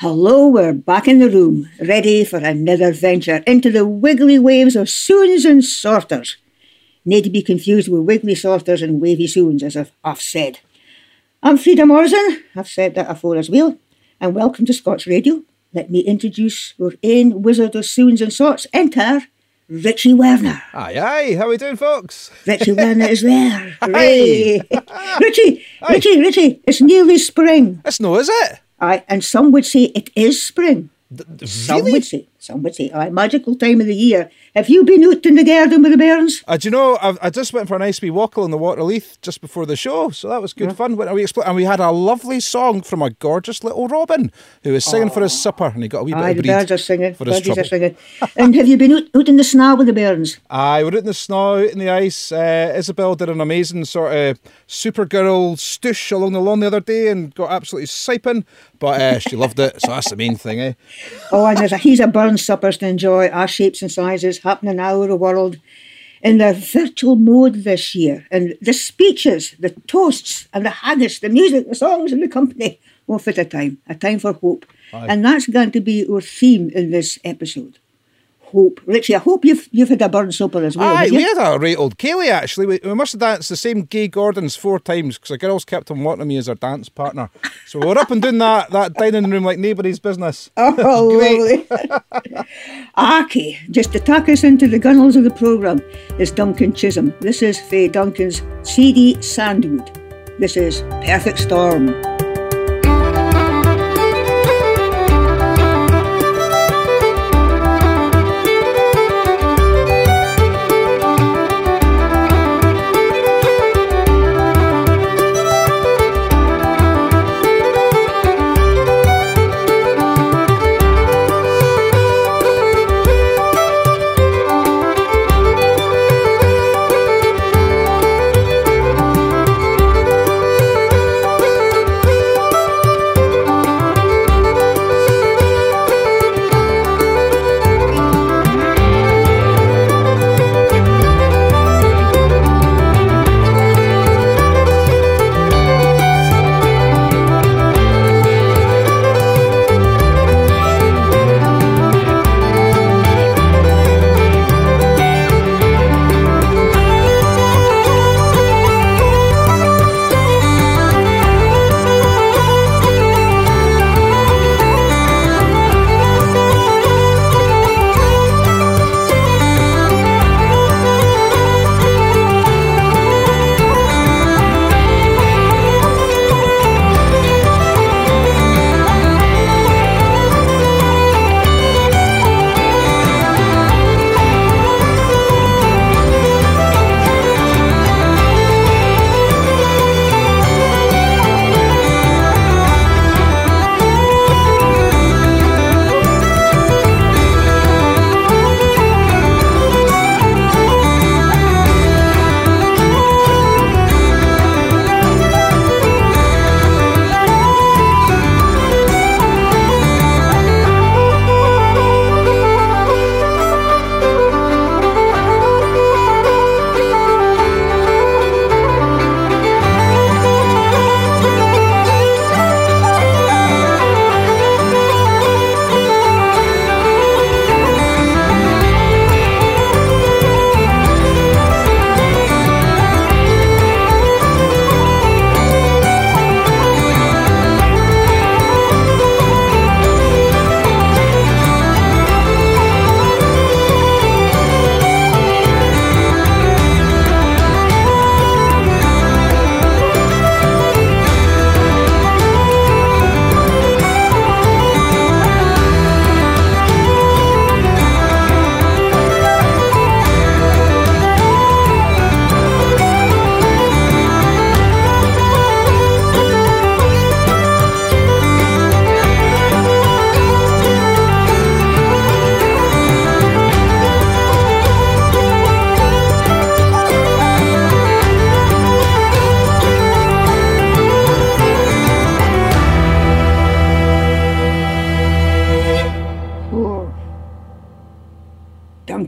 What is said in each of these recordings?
Hello, we're back in the room, ready for another venture into the wiggly waves of soons and sorters. Need to be confused with wiggly sorters and wavy soons, as I've, I've said. I'm Frieda Morrison, I've said that afore as well, and welcome to Scots Radio. Let me introduce our own wizard of soons and sorts. Enter Richie Werner. Aye, aye. How are we doing, folks? Richie Werner is there. Hooray. Richie, Aye. Richie, Richie, it's nearly spring. It's no, is it? Aye, and some would say it is spring. D- Some really? some would say, aye, magical time of the year. Have you been out in the garden with the bairns? Uh, do you know, I've, I just went for a nice wee walk along the Waterleith just before the show, so that was good fun. Went away expl- and we had a lovely song from a gorgeous little Robin who was singing for his supper, and he got a wee bit Aye, of the breed birds are singing. for his are singing. and have you been out, out in the snow with the bairns? Aye, we're out in the snow, out in the ice. Uh, Isabel did an amazing sort of Supergirl stoosh along the lawn the other day and got absolutely siping, but uh, she loved it, so that's the main thing, eh? Oh, and there's a he's a suppers to enjoy, our shapes and sizes, happening all over the world in their virtual mode this year. And the speeches, the toasts, and the haggis, the music, the songs, and the company won't fit a time, a time for hope. Aye. And that's going to be our theme in this episode. Hope. Richie, I hope you've you've had a burn supper as well. Aye, we had a right old ceilidh actually. We, we must have danced the same gay Gordons four times because the girls kept on wanting me as their dance partner. So we were up and doing that that dining room like nobody's business. Oh, lovely. Aki, just to tack us into the gunnels of the programme, is Duncan Chisholm. This is Faye Duncan's CD Sandwood. This is Perfect Storm.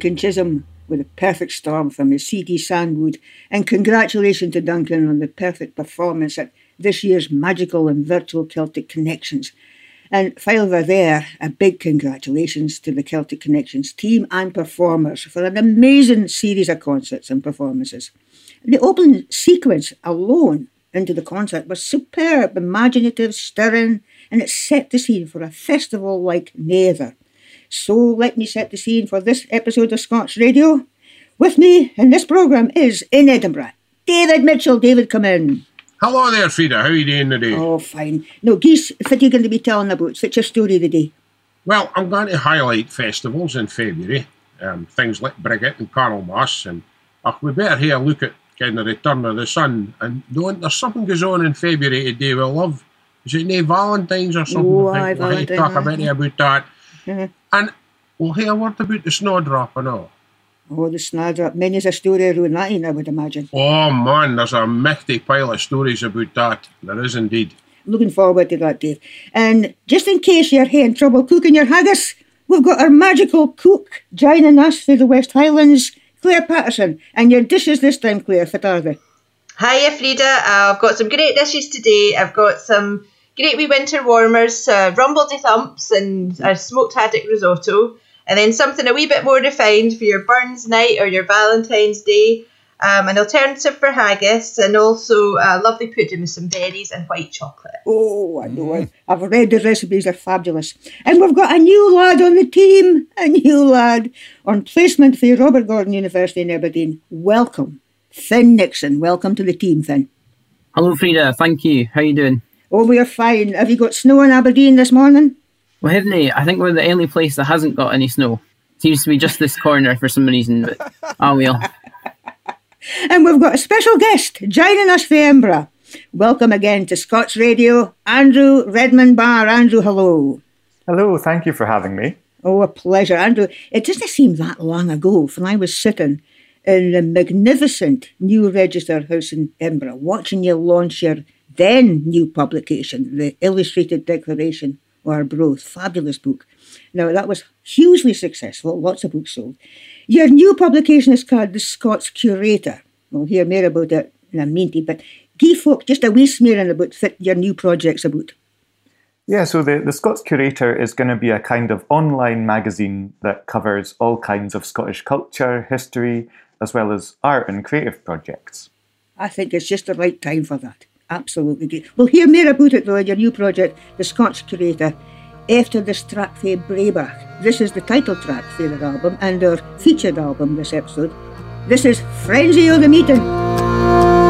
Duncan Chisholm with a perfect storm from his CD Sandwood. And congratulations to Duncan on the perfect performance at this year's magical and virtual Celtic Connections. And while we're there, a big congratulations to the Celtic Connections team and performers for an amazing series of concerts and performances. The opening sequence alone into the concert was superb, imaginative, stirring, and it set the scene for a festival like neither. So let me set the scene for this episode of Scots Radio. With me in this programme is in Edinburgh, David Mitchell. David, come in. Hello there, Frieda. How are you doing today? Oh, fine. No, Geese, what are you going to be telling about? What's your story today? Well, I'm going to highlight festivals in February, um, things like Brigid and Candlemas, and uh, we better here look at kind of Return of the Sun. And knowing there's something goes on in February today we love. Is it named Valentine's or something? Oh, I aye, think we'll Valentine, talk aye. a bit about that. Uh-huh. And we'll hear a word about the snowdrop and all. Oh, the snadder. Many's a story around that, in, I would imagine. Oh man, there's a mighty pile of stories about that. There is indeed. Looking forward to that, Dave. And just in case you're having trouble cooking your haggis, we've got our magical cook joining us through the West Highlands, Claire Patterson. And your dishes this time, Claire, what are they? Hiya, Frieda. Uh, I've got some great dishes today. I've got some great wee winter warmers, uh, rumbledy thumps, and a smoked haddock risotto. And then something a wee bit more refined for your Burns night or your Valentine's Day. Um, an alternative for haggis, and also a lovely pudding with some berries and white chocolate. Oh, I know. I've- I've read the recipes, they're fabulous. And we've got a new lad on the team, a new lad on placement for Robert Gordon University in Aberdeen. Welcome, Finn Nixon. Welcome to the team, Finn. Hello, Frieda. Thank you. How are you doing? Oh, we're fine. Have you got snow in Aberdeen this morning? Well, haven't they? I think we're the only place that hasn't got any snow. Seems to be just this corner for some reason, but ah well. And we've got a special guest joining us from Edinburgh. Welcome again to Scots Radio, Andrew Redmond Barr. Andrew, hello. Hello, thank you for having me. Oh, a pleasure, Andrew. It doesn't seem that long ago when I was sitting in the magnificent new Register House in Edinburgh, watching you launch your then new publication, the Illustrated Declaration of Arbroath. Fabulous book. Now, that was hugely successful, lots of books sold. Your new publication is called The Scots Curator. We'll hear more about it in a minute, but give folk just a wee smearing about what your new project's about. Yeah, so the, the Scots Curator is going to be a kind of online magazine that covers all kinds of Scottish culture, history, as well as art and creative projects. I think it's just the right time for that. Absolutely great. We'll hear more about it though in your new project, The Scots Curator, after this track for Breabach. This is the title track for the album and our featured album this episode. This is Frenzy of the Meeting.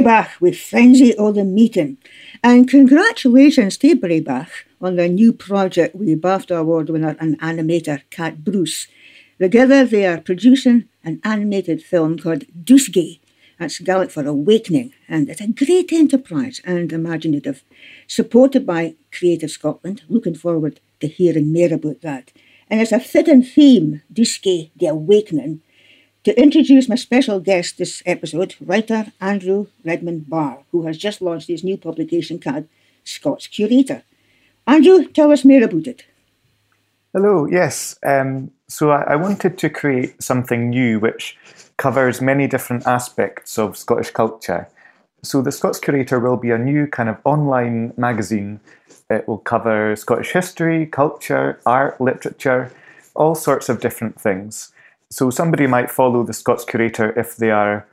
Breabach with frenzy o' the meeting. And congratulations to Breabach on their new project with BAFTA Award winner and animator Cat Bruce. Together they are producing an animated film called Dùsgadh. That's Gaelic for awakening, and it's a great enterprise and imaginative, supported by Creative Scotland. Looking forward to hearing more about that. And it's a fitting theme, Dùsgadh, the awakening, to introduce my special guest this episode, writer Andrew Redmond Barr, who has just launched his new publication called Scots Curator. Andrew, tell us more about it. Hello, yes. Um, so I, I wanted to create something new which covers many different aspects of Scottish culture. So the Scots Curator will be a new kind of online magazine. It will cover Scottish history, culture, art, literature, all sorts of different things. So somebody might follow the Scots Curator if they are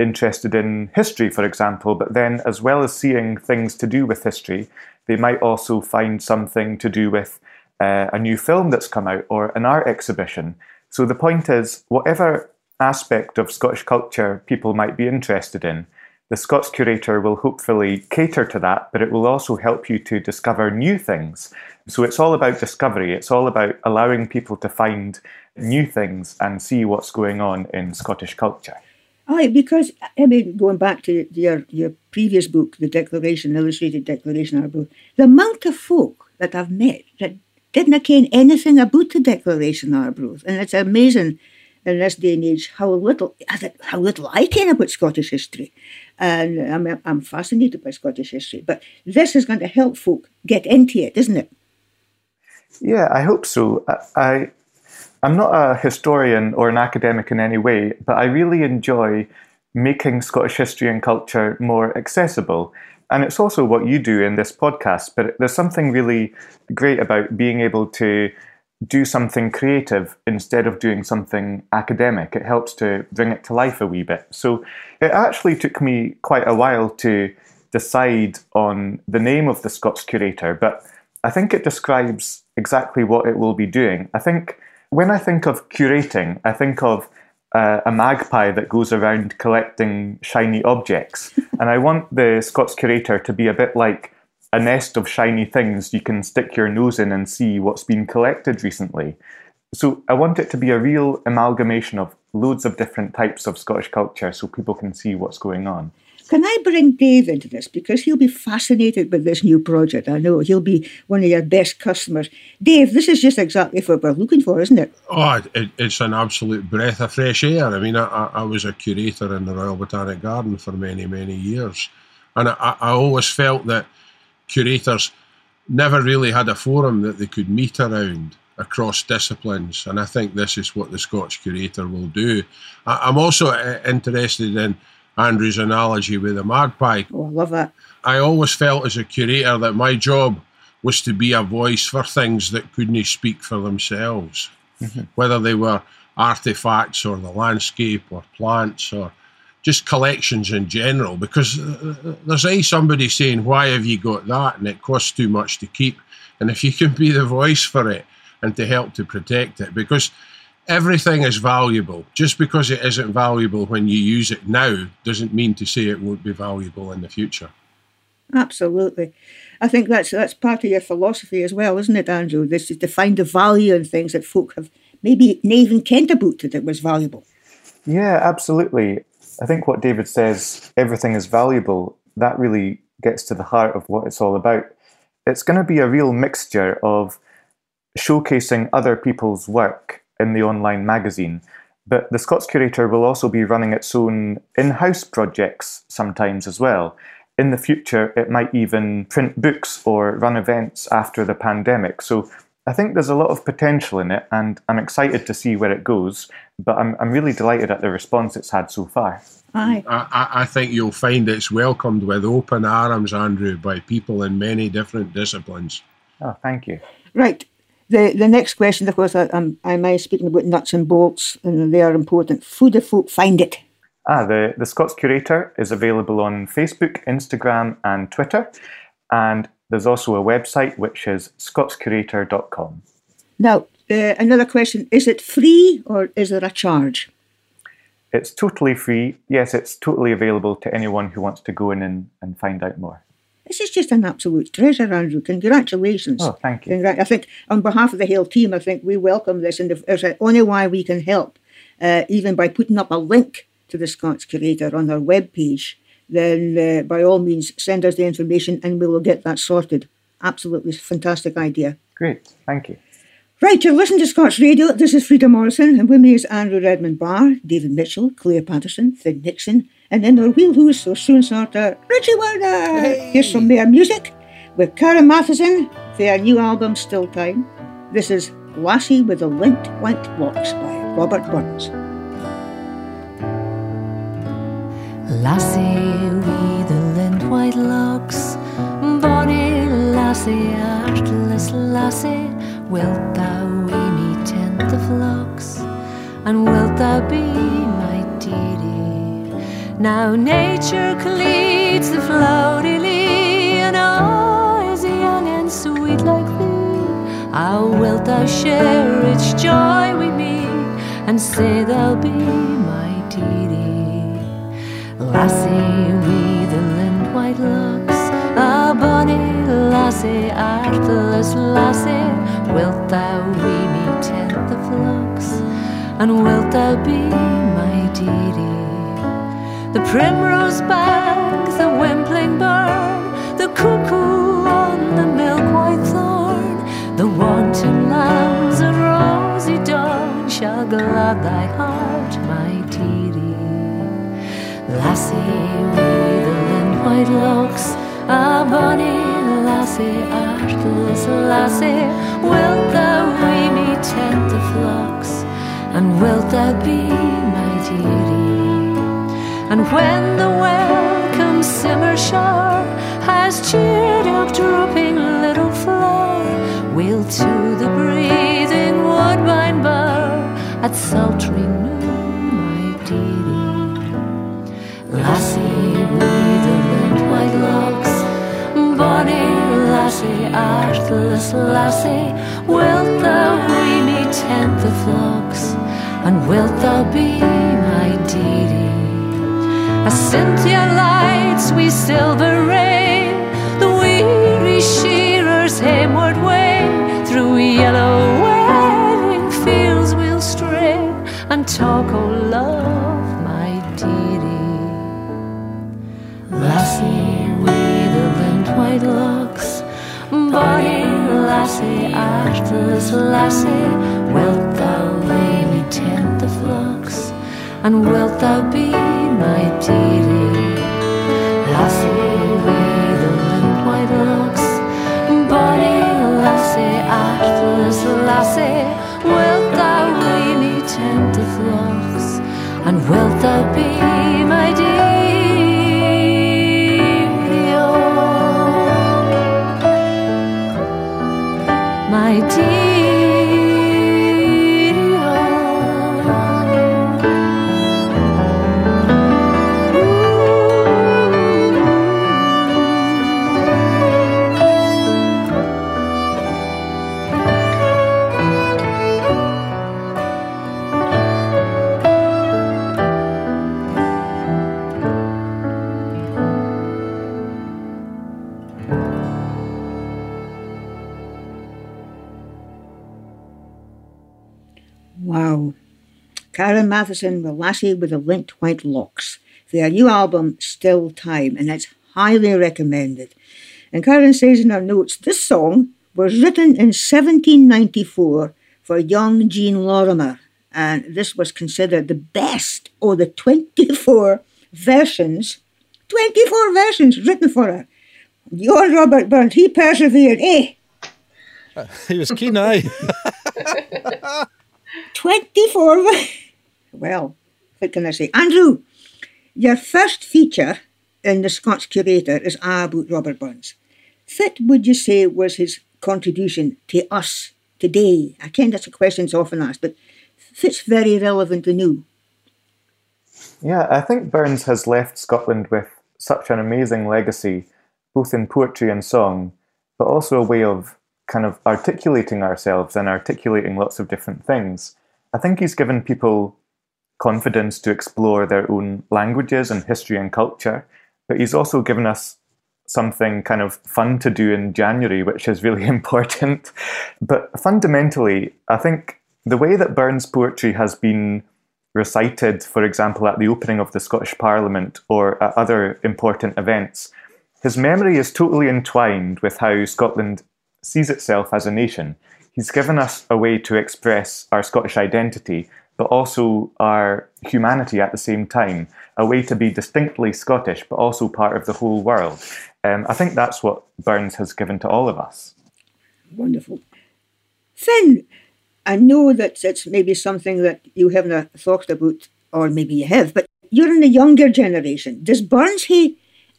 interested in history, for example, but then as well as seeing things to do with history, they might also find something to do with uh, a new film that's come out or an art exhibition. So the point is, whatever aspect of Scottish culture people might be interested in, the Scots Curator will hopefully cater to that, but it will also help you to discover new things. So it's all about discovery. It's all about allowing people to find new things and see what's going on in Scottish culture. Aye, because I mean, going back to your your previous book, the Declaration, Illustrated Declaration Arbroath, the amount of folk that I've met that didn't ken anything about the Declaration Arbroath, and it's amazing in this day and age how little how little I ken about Scottish history, and I'm I'm fascinated by Scottish history. But this is going to help folk get into it, isn't it? Yeah, I hope so. I, I I'm not a historian or an academic in any way, but I really enjoy making Scottish history and culture more accessible. And it's also what you do in this podcast, but there's something really great about being able to do something creative instead of doing something academic. It helps to bring it to life a wee bit. So it actually took me quite a while to decide on the name of the Scots Curator, but I think it describes exactly what it will be doing. I think when I think of curating, I think of uh, a magpie that goes around collecting shiny objects. and I want the Scots curator to be a bit like a nest of shiny things you can stick your nose in and see what's been collected recently. So I want it to be a real amalgamation of loads of different types of Scottish culture so people can see what's going on. Can I bring Dave into this? Because he'll be fascinated with this new project. I know he'll be one of your best customers. Dave, this is just exactly what we're looking for, isn't it? Oh, it, it's an absolute breath of fresh air. I mean, I, I was a curator in the Royal Botanic Garden for many, many years. And I, I always felt that curators never really had a forum that they could meet around across disciplines. And I think this is what the Scotch Curator will do. I, I'm also uh, interested in Andrew's analogy with the magpie. Oh, I love that. I always felt as a curator that my job was to be a voice for things that couldn't speak for themselves, mm-hmm. whether they were artifacts or the landscape or plants or just collections in general. Because uh, uh, there's a somebody saying, "Why have you got that?" and it costs too much to keep. And if you can be the voice for it and to help to protect it, because everything is valuable. Just because it isn't valuable when you use it now doesn't mean to say it won't be valuable in the future. Absolutely. I think that's that's part of your philosophy as well, isn't it, Andrew? This is to find the value in things that folk have maybe not even kent about that it was valuable. Yeah, absolutely. I think what David says, everything is valuable, that really gets to the heart of what it's all about. It's going to be a real mixture of showcasing other people's work in the online magazine. But the Scots Curator will also be running its own in house projects sometimes as well. In the future, it might even print books or run events after the pandemic. So I think there's a lot of potential in it, and I'm excited to see where it goes. But I'm, I'm really delighted at the response it's had so far. Aye. I, I think you'll find it's welcomed with open arms, Andrew, by people in many different disciplines. Oh, thank you. Right. The the next question, of course, I, am I am speaking about nuts and bolts, and they are important. Who do folk find it? Ah, the, the Scots Curator is available on Facebook, Instagram, and Twitter. And there's also a website which is scotscurator.com. Now, uh, another question is it free or is there a charge? It's totally free. Yes, it's totally available to anyone who wants to go in and, and find out more. This is just an absolute treasure, Andrew. Congratulations. Oh, thank you. Congra- I think on behalf of the Hale team, I think we welcome this, and if there's only why we can help, uh, even by putting up a link to the Scots Curator on our webpage, then uh, by all means send us the information and we will get that sorted. Absolutely fantastic idea. Great. Thank you. Right, you're listening to Scots Radio. This is Frieda Morrison, and with me is Andrew Redmond Barr, David Mitchell, Claire Patterson, Finn Nixon, and then our wheelhouse or soon sorter, Richie Werner. Here's some more music with Karen Matheson for their new album Still Time. This is Lassie with the Lint White Locks by Robert Burns. Lassie with the lint white locks, bonny lassie, artless lassie, wilt thou wi me tend the flocks, and wilt thou be my dearie? Now nature cleats the flowery and I is young and sweet like thee. How wilt thou share its joy with me, and say thou be my dearie? Lassie with the lind white locks, a bonny lassie, artless lassie, wilt thou wi me tend the flocks, and wilt thou be my dearie? The primrose bank, the wimpling bird, the cuckoo on the milk white thorn, the wanton lambs of rosy dawn shall glad thy heart, my dearie. Lassie with the lint white locks, a bonny lassie, artless lassie, wilt thou wi me tend the flocks, and wilt thou be my dearie? And when the welcome simmer shower has cheered up drooping little flower, we'll to the breathing woodbine bower at sultry noon, my dearie. Lassie with the lint white locks, bonny lassie, artless lassie, wilt thou wi me tend the flocks, and wilt thou be my dearie? As Cynthia lights we silver rain, the weary shearers homeward way, through yellow lassie, artless lassie, wilt thou lay me the flocks, and wilt thou be my dearie? Lassie with the lint white locks, bonny lassie, artless lassie, wilt thou lay me the flocks, and wilt thou be Matheson with Lassie with the linked White Locks. Their new album, Still Time, and it's highly recommended. And Karen says in her notes, this song was written in 1794 for young Jean Lorimer, and this was considered the best of the 24 versions, 24 versions written for her. Your Robert Burns, he persevered, eh? He was keen, aye. 24. Well, what can I say? Andrew, your first feature in the Scots Curator is about Robert Burns. What would you say was his contribution to us today? I ken that's a question that's often asked, but it's very relevant to new. Yeah, I think Burns has left Scotland with such an amazing legacy, both in poetry and song, but also a way of kind of articulating ourselves and articulating lots of different things. I think he's given people confidence to explore their own languages and history and culture. But he's also given us something kind of fun to do in January, which is really important. But fundamentally, I think the way that Burns' poetry has been recited, for example, at the opening of the Scottish Parliament or at other important events, his memory is totally entwined with how Scotland sees itself as a nation. He's given us a way to express our Scottish identity, but also our humanity at the same time, a way to be distinctly Scottish, but also part of the whole world. Um, I think that's what Burns has given to all of us. Wonderful. Finn, I know that it's maybe something that you haven't thought about, or maybe you have, but you're in the younger generation. Does Burns have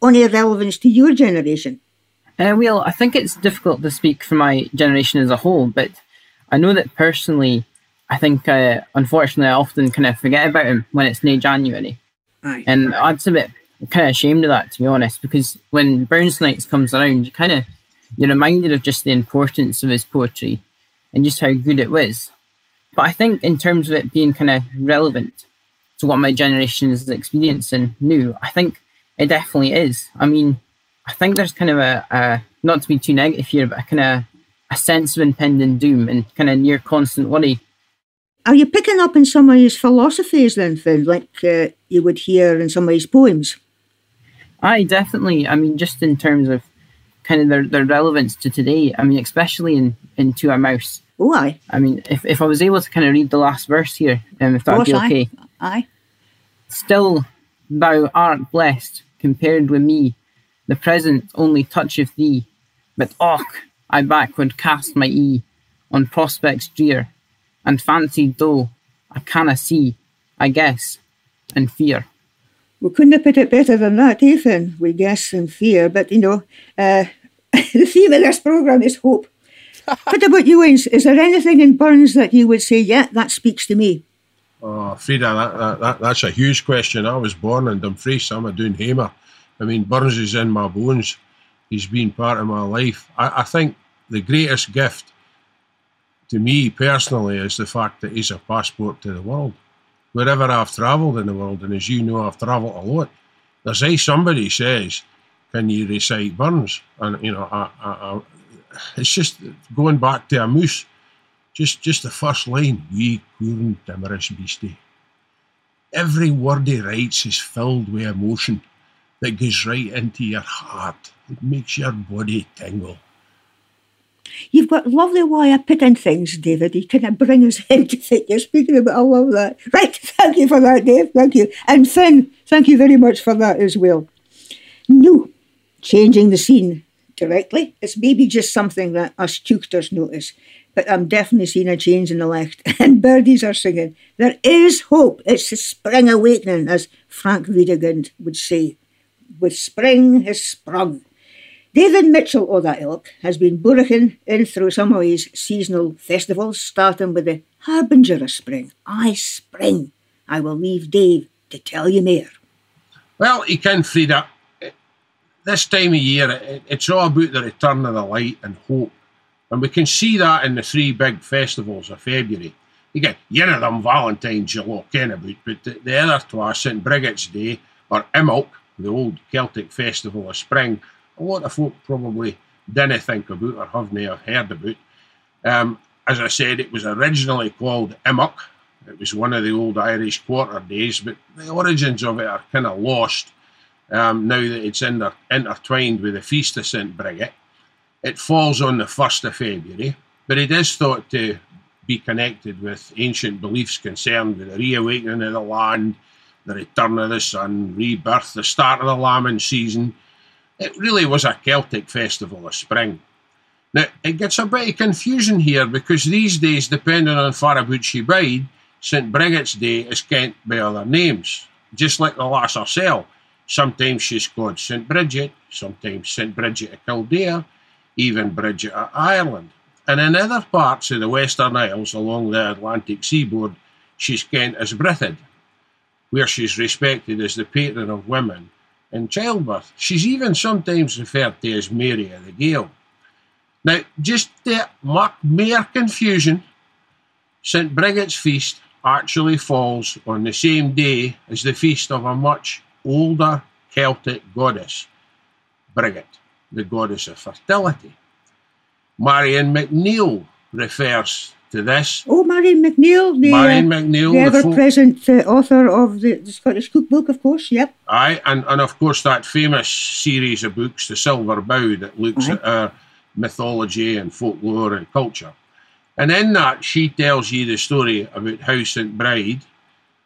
any relevance to your generation? Uh, well, I think it's difficult to speak for my generation as a whole, but I know that personally, I think, uh, unfortunately, I often kind of forget about him when it's near January. Aye. And I'm a bit kind of ashamed of that, to be honest, because when Burns Nights comes around, you kind of, you're reminded of just the importance of his poetry and just how good it was. But I think in terms of it being kind of relevant to what my generation is experiencing new, I think it definitely is. I mean, I think there's kind of a, a not to be too negative here, but a kind of a sense of impending doom and kind of near constant worry. Are you picking up in some of his philosophies then, Finn, like uh, you would hear in some of his poems? I definitely. I mean, just in terms of kind of their, their relevance to today. I mean, especially in, in To a Mouse. Oh, aye. I mean, if, if I was able to kind of read the last verse here, um, if that would be okay. Aye. Still, thou art blessed, compared with me. The present only toucheth thee. But och, I backward cast my ee on prospects drear, and fancied though I canna see, I guess, and fear. We couldn't have put it better than that, Finn? We guess and fear, but you know, uh, the theme of this programme is hope. what about you, Wayne? Is there anything in Burns that you would say, yeah, that speaks to me? Oh, Frieda, that, that, that, that's a huge question. I was born in Dumfries. I'm a Doonhamer. I mean, Burns is in my bones. He's been part of my life. I, I think the greatest gift to me personally is the fact that he's a passport to the world. Wherever I've travelled in the world, and as you know, I've travelled a lot, there's a somebody says, Can you recite Burns? And, you know, I, I, I, it's just going back to a moose. Just, just the first line, we couldn't timorous beastie. Every word he writes is filled with emotion that goes right into your heart. It makes your body tingle. You've got lovely way of putting things, David. You kind of bring us into what you're speaking about. I love that. Right, thank you for that, Dave. Thank you. And Finn, thank you very much for that as well. No, changing the scene directly. It's maybe just something that us Teuchters notice, but I'm definitely seeing a change in the left. And birdies are singing. There is hope. It's the spring awakening, as Frank Wedekind would say. With spring has sprung. David Mitchell o' that ilk has been bouraching in through some of his seasonal festivals, starting with the Harbinger of Spring. I spring. I will leave Dave to tell you more. Well, you can, Frieda. Eh, this time of year, it, it's all about the return of the light and hope. And we can see that in the three big festivals of February. You get, you know, them Valentine's you'll all ken about, but the, the other two are St. Brigid's Day or Imbolc, the old Celtic festival of spring. A lot of folk probably didn't think about or haven't have heard about. Um, as I said, it was originally called Imbolc. It was one of the old Irish quarter days, but the origins of it are kind of lost um, now that it's inter- intertwined with the Feast of St. Brigid. It falls on the 1st of February, but it is thought to be connected with ancient beliefs concerned with the reawakening of the land, the return of the sun, rebirth, the start of the lambing season. It really was a Celtic festival of spring. Now, it gets a bit of confusion here because these days, depending on she bide, St. Brigid's Day is kent by other names, just like the lass herself. Sometimes she's called St. Bridget, sometimes St. Bridget of Kildare, even Bridget of Ireland. And in other parts of the Western Isles along the Atlantic seaboard, she's kent as Brithid, where she's respected as the patron of women in childbirth. She's even sometimes referred to as Mary of the Gael. Now, just to mark mere confusion, St. Brigid's feast actually falls on the same day as the feast of a much older Celtic goddess, Brigit, the goddess of fertility. Marian McNeill refers to this. Oh, Marian McNeill, the, Marian uh, McNeill, the the ever folk- present uh, author of the, the Scottish Cookbook, of course. Yep. Aye, and, and of course that famous series of books, The Silver Bough, that looks Aye. at our mythology and folklore and culture. And in that, she tells you the story about how St. Bride,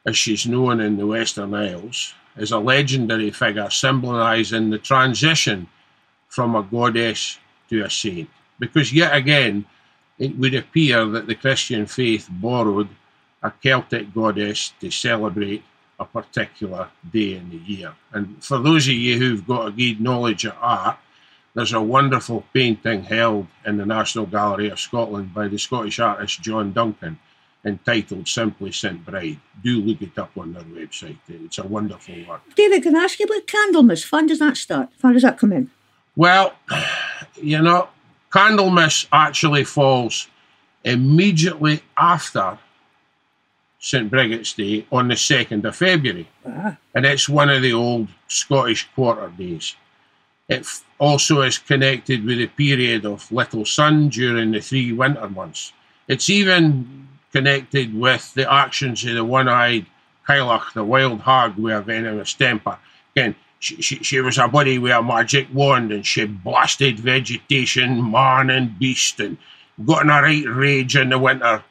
as she's known in the Western Isles, is a legendary figure symbolising the transition from a goddess to a saint. Because yet again, it would appear that the Christian faith borrowed a Celtic goddess to celebrate a particular day in the year. And for those of you who've got a good knowledge of art, there's a wonderful painting held in the National Gallery of Scotland by the Scottish artist John Duncan entitled simply St. Bride. Do look it up on their website. It's a wonderful work. David, can I ask you about Candlemas? When does that start? When does that come in? Well, you know, Candlemas actually falls immediately after St. Brigid's Day on the 2nd of February. Ah. And it's one of the old Scottish quarter days. It f- also is connected with a period of little sun during the three winter months. It's even connected with the actions of the one eyed Cailleach, the wild hag with a venomous temper. Again, she, she, she was a buddy with a magic wand and she blasted vegetation, man and beast, and got in a right rage in the winter.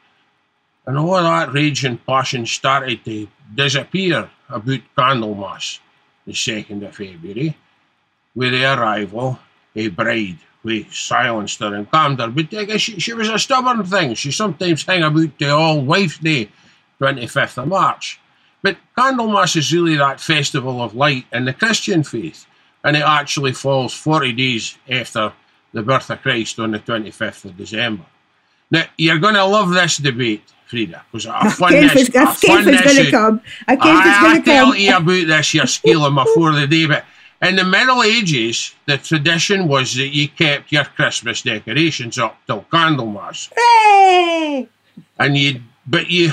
And all that rage and passion started to disappear about Candlemas, the 2nd of February, with the arrival a bride. We silenced her and calmed her, but I guess she, she was a stubborn thing. She sometimes hang about the All Wife's Day, 25th of March. But Candlemas is really that festival of light in the Christian faith, and it actually falls 40 days after the birth of Christ on the 25th of December. Now, you're going to love this debate, Frieda, because I guess this, it's, I I guess find it's going to come. I I, I tell come. you about this, you're scaling before the day, but in the Middle Ages, the tradition was that you kept your Christmas decorations up till Candlemas, Hooray! and you but you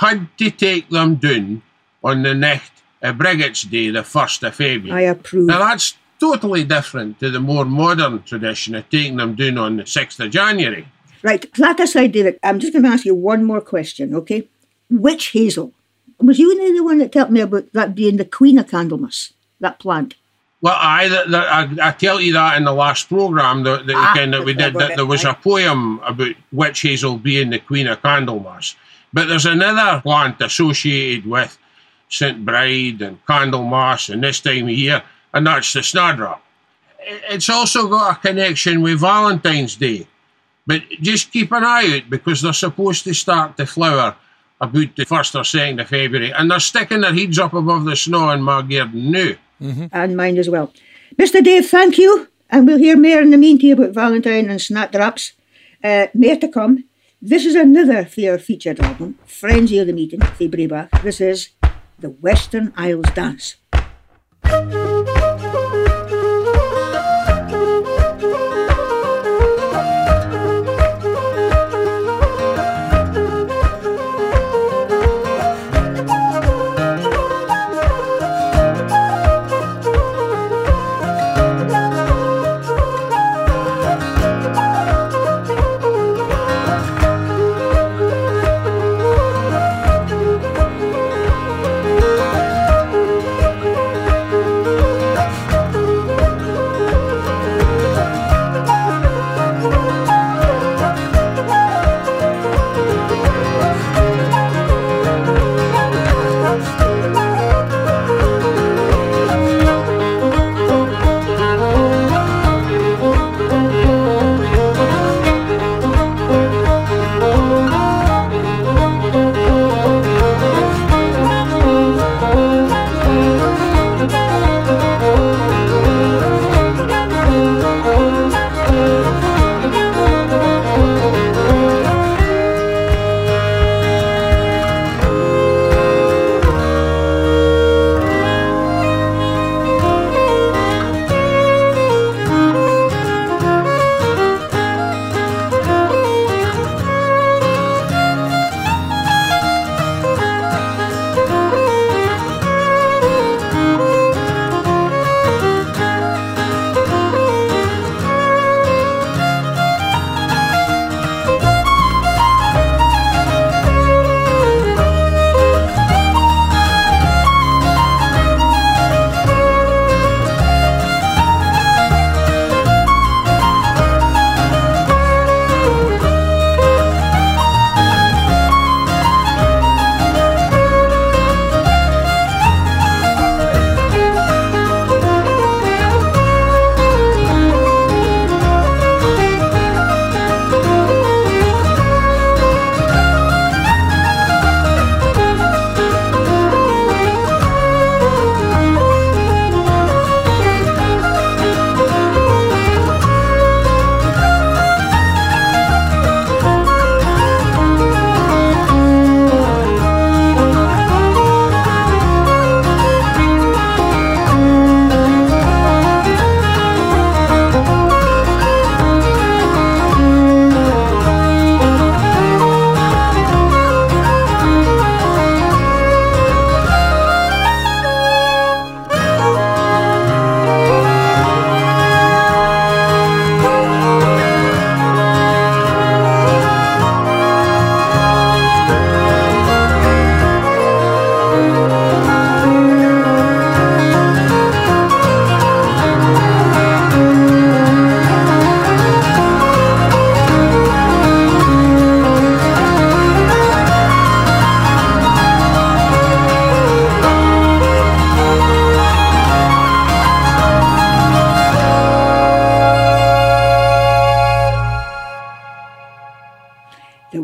had to take them down on the night of Brigid's Day, the first of February. I approve. Now that's totally different to the more modern tradition of taking them down on the sixth of January. Right, that aside, David, I'm just going to ask you one more question, okay? Witch hazel. Was you the one that told me about that being the queen of Candlemas, that plant? Well, I, the, I, I tell you that in the last programme that, that, Ah, again, that we did, that it, there was right. a poem about witch hazel being the queen of Candlemas. But there's another plant associated with St. Bride and Candlemas and this time of year, and that's the snowdrop. It's also got a connection with Valentine's Day. But just keep an eye out because they're supposed to start to flower about the 1st or 2nd of February, and they're sticking their heads up above the snow in my garden now. And mine as well. Mr. Dave, thank you. And we'll hear more in the meantime about Valentine and snapdraps. Uh, more to come. This is another fair featured album, Frenzy of the Meeting, the This is The Western Isles Dance.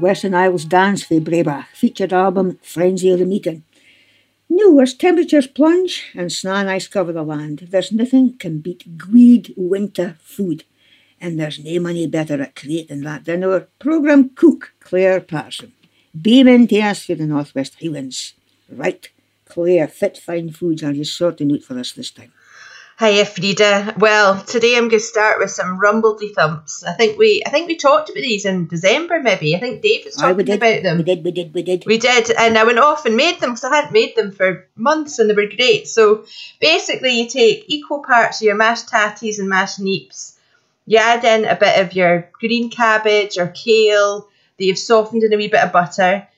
Western Isles Dance for Breabach, featured album Frenzy of the Meeting. Now, as temperatures plunge and snow and ice cover the land, there's nothing can beat Gweed winter food. And there's no money better at creating that than our programme cook, Claire Patterson. Beaming to us for the Northwest Highlands. Right, Claire, fit fine foods are you sorting out for us this time? Hiya, Frieda. Well, today I'm going to start with some rumbledethumps. I think we, I think we talked about these in December, maybe. I think Dave was talking did, about them. We did, we did, we did. We did, and I went off and made them because I hadn't made them for months and they were great. So basically, you take equal parts of your mashed tatties and mashed neeps, you add in a bit of your green cabbage or kale that you've softened in a wee bit of butter,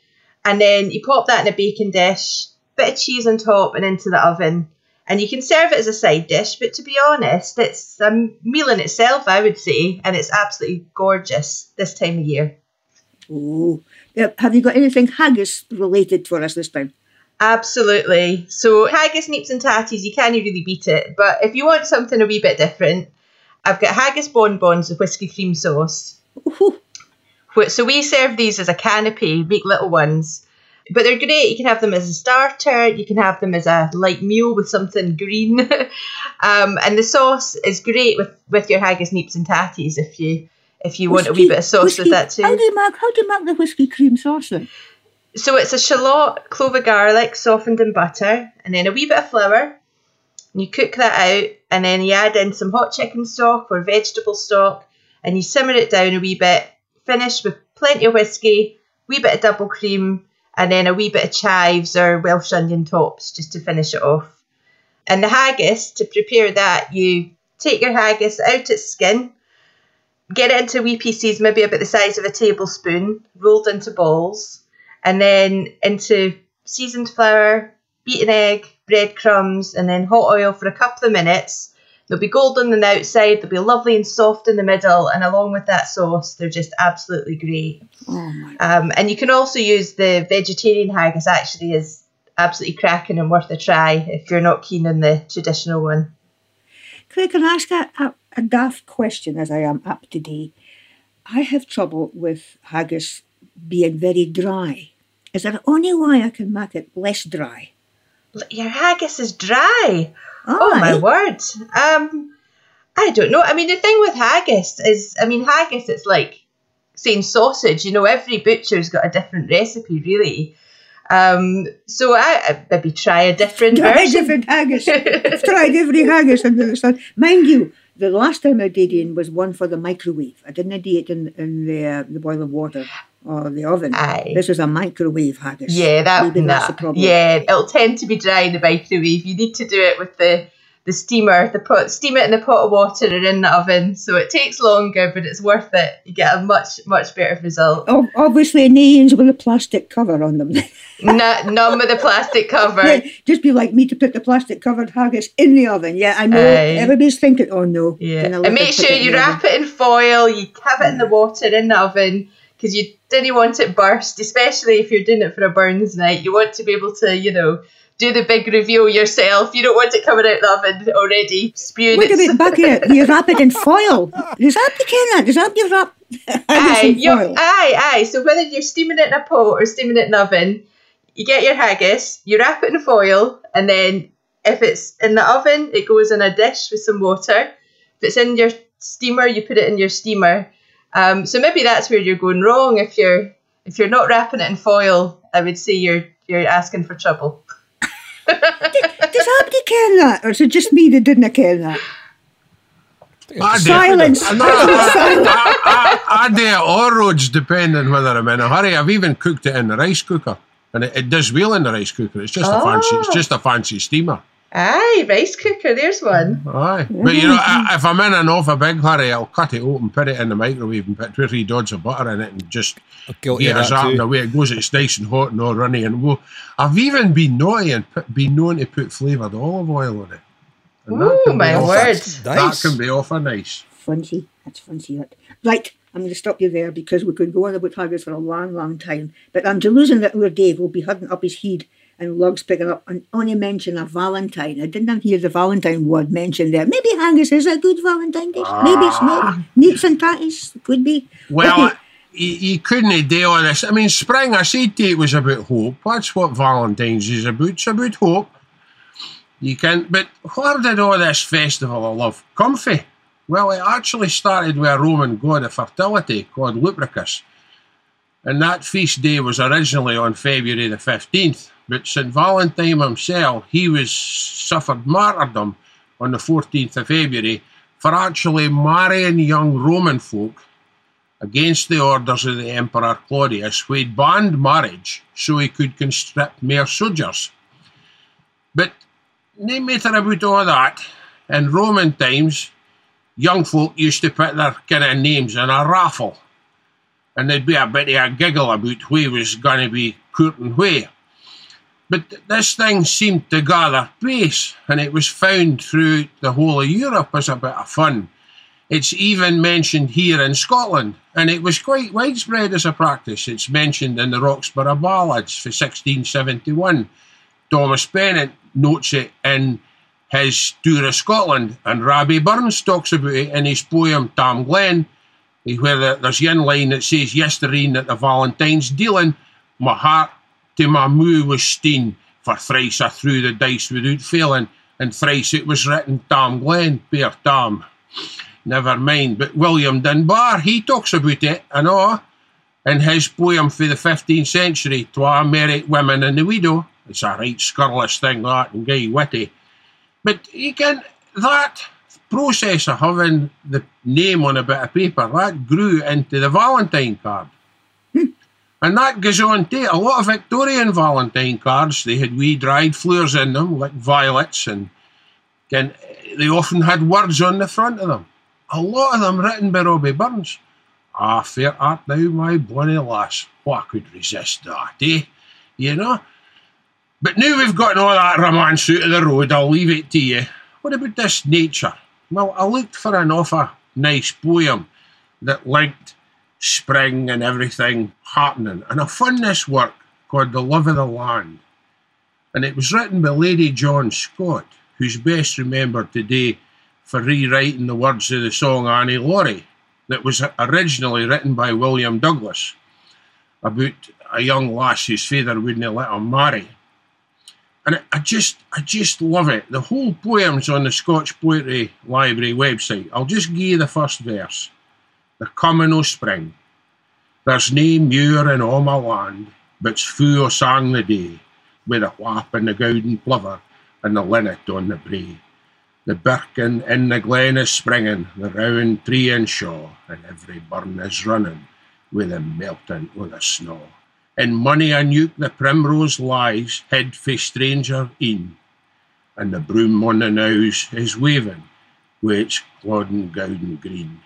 and then you pop that in a baking dish, bit of cheese on top, and into the oven. And you can serve it as a side dish, but to be honest, it's a meal in itself, I would say, and it's absolutely gorgeous this time of year. Oh, have you got anything haggis related for us this time? Absolutely. So haggis, neeps and tatties, you can't really beat it. But if you want something a wee bit different, I've got haggis bonbons with whiskey cream sauce. Ooh, So we serve these as a canapé, make little ones. But they're great. You can have them as a starter. You can have them as a light meal with something green. um, and the sauce is great with, with your haggis, neeps and tatties if you if you want a wee bit of sauce whiskey- with that too. How do you make, how do you make the whiskey cream sauce then? So it's a shallot, clove of garlic softened in butter, and then a wee bit of flour. And you cook that out, and then you add in some hot chicken stock or vegetable stock, and you simmer it down a wee bit. Finish with plenty of whiskey, wee bit of double cream, and then a wee bit of chives or Welsh onion tops just to finish it off. And the haggis, to prepare that, you take your haggis out its skin, get it into wee pieces, maybe about the size of a tablespoon, rolled into balls, and then into seasoned flour, beaten egg, breadcrumbs, and then hot oil for a couple of minutes. They'll be golden on the outside, they'll be lovely and soft in the middle, and along with that sauce, they're just absolutely great. Oh my Um, and you can also use the vegetarian haggis, actually, is absolutely cracking and worth a try if you're not keen on the traditional one. Craig, can I ask a, a, a daft question as I am up today? I have trouble with haggis being very dry. Is there any way I can make it less dry? Your haggis is dry. Oh my word. Um, I don't know. I mean, the thing with haggis is, I mean, haggis, it's like saying sausage. You know, every butcher's got a different recipe, really. Um, so I, I maybe try a different Try version. different haggis. I've tried every haggis under the sun. Mind you, the last time I did in was one for the microwave. I didn't do it in, in the, uh, the boiling water or the oven. Aye. This was a microwave haggis. Yeah, that Maybe that's the problem. Yeah, it'll tend to be dry in the microwave. You need to do it with the the steamer, the pot, steam it in the pot of water or in the oven. So it takes longer, but it's worth it. You get a much much better result. Ob- Obviously, names with a plastic cover on them. No, none with a plastic cover. Just be like me to put the plastic covered haggis in the oven. Yeah, I know. Aye. Everybody's thinking, oh no. Yeah, Can I let and make sure you wrap oven? it in foil. You have it in the water in the oven because you didn't want it burst, especially if you're doing it for a Burns night. You want to be able to, you know, do the big reveal yourself. You don't want it coming out the oven already spewing. Wait a its- minute, back here. You wrap it in foil. Does that be that? Does that be wrap Aye, you aye, aye. So whether you're steaming it in a pot or steaming it in the oven, you get your haggis, you wrap it in foil, and then if it's in the oven, it goes in a dish with some water. If it's in your steamer, you put it in your steamer. Um, so maybe that's where you're going wrong. If you're if you're not wrapping it in foil, I would say you're you're asking for trouble. Does anybody care that? Or is it just me that didn't care that? I do. Silence. I, I, I, I do it all roads depending whether I'm in a hurry. I've even cooked it in the rice cooker. And it, it does well in the rice cooker. It's just a fancy it's Oh. just a fancy steamer. Aye, rice cooker. There's one. Aye. But you know, I, if I'm in an awful big hurry, I'll cut it open, put it in the microwave and put two or three dots of butter in it and just Guilty get of a that zap and away it goes. It's nice and hot and all runny and whoa. I've even been naughty and put, been known to put flavoured olive oil on it. And that Ooh, can be my awful- word. That can be awful nice. Fancy. That's fancy. That. Right, I'm going to stop you there because we could go on about haggis for a long, long time. But I'm delusion that our Dave will be hudding up his head and lugs picking up and only mention of Valentine. I didn't hear the Valentine word mentioned there. Maybe haggis is a good Valentine dish. Maybe it's not. Ah. Neeps and tatties could be. Well, you, couldn't do all this. I mean, spring, I said to it was about hope. That's what Valentine's is about. It's about hope. You can, but where did all this festival of love come from? Well, it actually started with a Roman god of fertility called Lupercus. And that feast day was originally on February the 15th. But St. Valentine himself, he was suffered martyrdom on the 14th of February for actually marrying young Roman folk against the orders of the Emperor Claudius, who had banned marriage so he could conscript mere soldiers. But no matter about all that, in Roman times, young folk used to put their kind of names in a raffle. And there'd be a bit of a giggle about who was going to be courting who. But this thing seemed to gather pace, and it was found throughout the whole of Europe as a bit of fun. It's even mentioned here in Scotland, and it was quite widespread as a practice. It's mentioned in the Roxburgh Ballads for 1671. Thomas Pennant notes it in his tour of Scotland, and Rabbie Burns talks about it in his poem Tam Glen, where there's one line that says, Yestereen at the Valentine's dealing, my heart to my moo was steen, for thrice I threw the dice without failing, and thrice it was written Tam Glen, Bear Tam. Never mind, but William Dunbar, he talks about it, and all, in his poem for the 15th century, Twa Merry Women and the Widow. It's a right scurrilous thing, that, and gay witty. But you can, that process of having the name on a bit of paper, that grew into the Valentine card. And that goes on to a lot of Victorian Valentine cards. They had wee dried flowers in them, like violets, and, and they often had words on the front of them. A lot of them written by Robbie Burns. Ah, fair art thou, my bonny lass. What could resist that, eh? You know? But now we've gotten all that romance out of the road, I'll leave it to you. What about this nature? Well, I looked for an awful nice poem that linked spring and everything happening, and found this work called The Love of the Land. And it was written by Lady John Scott, who's best remembered today for rewriting the words of the song Annie Laurie, that was originally written by William Douglas about a young lass whose father wouldn't let her marry and I just I just love it. The whole poem's on the Scotch Poetry Library website. I'll just give you the first verse. The coming o' spring. There's nae muir in all my land, but's fu o' sang the day, with the whap and the gowden plover and the linnet on the brae. The birken in the glen is springing, the round tree and shaw, and every burn is running with the melting o' the snow. In mony a nuke the primrose lies, hid fae stranger een, and the broom on the knowes is waving, wi' its gowden green.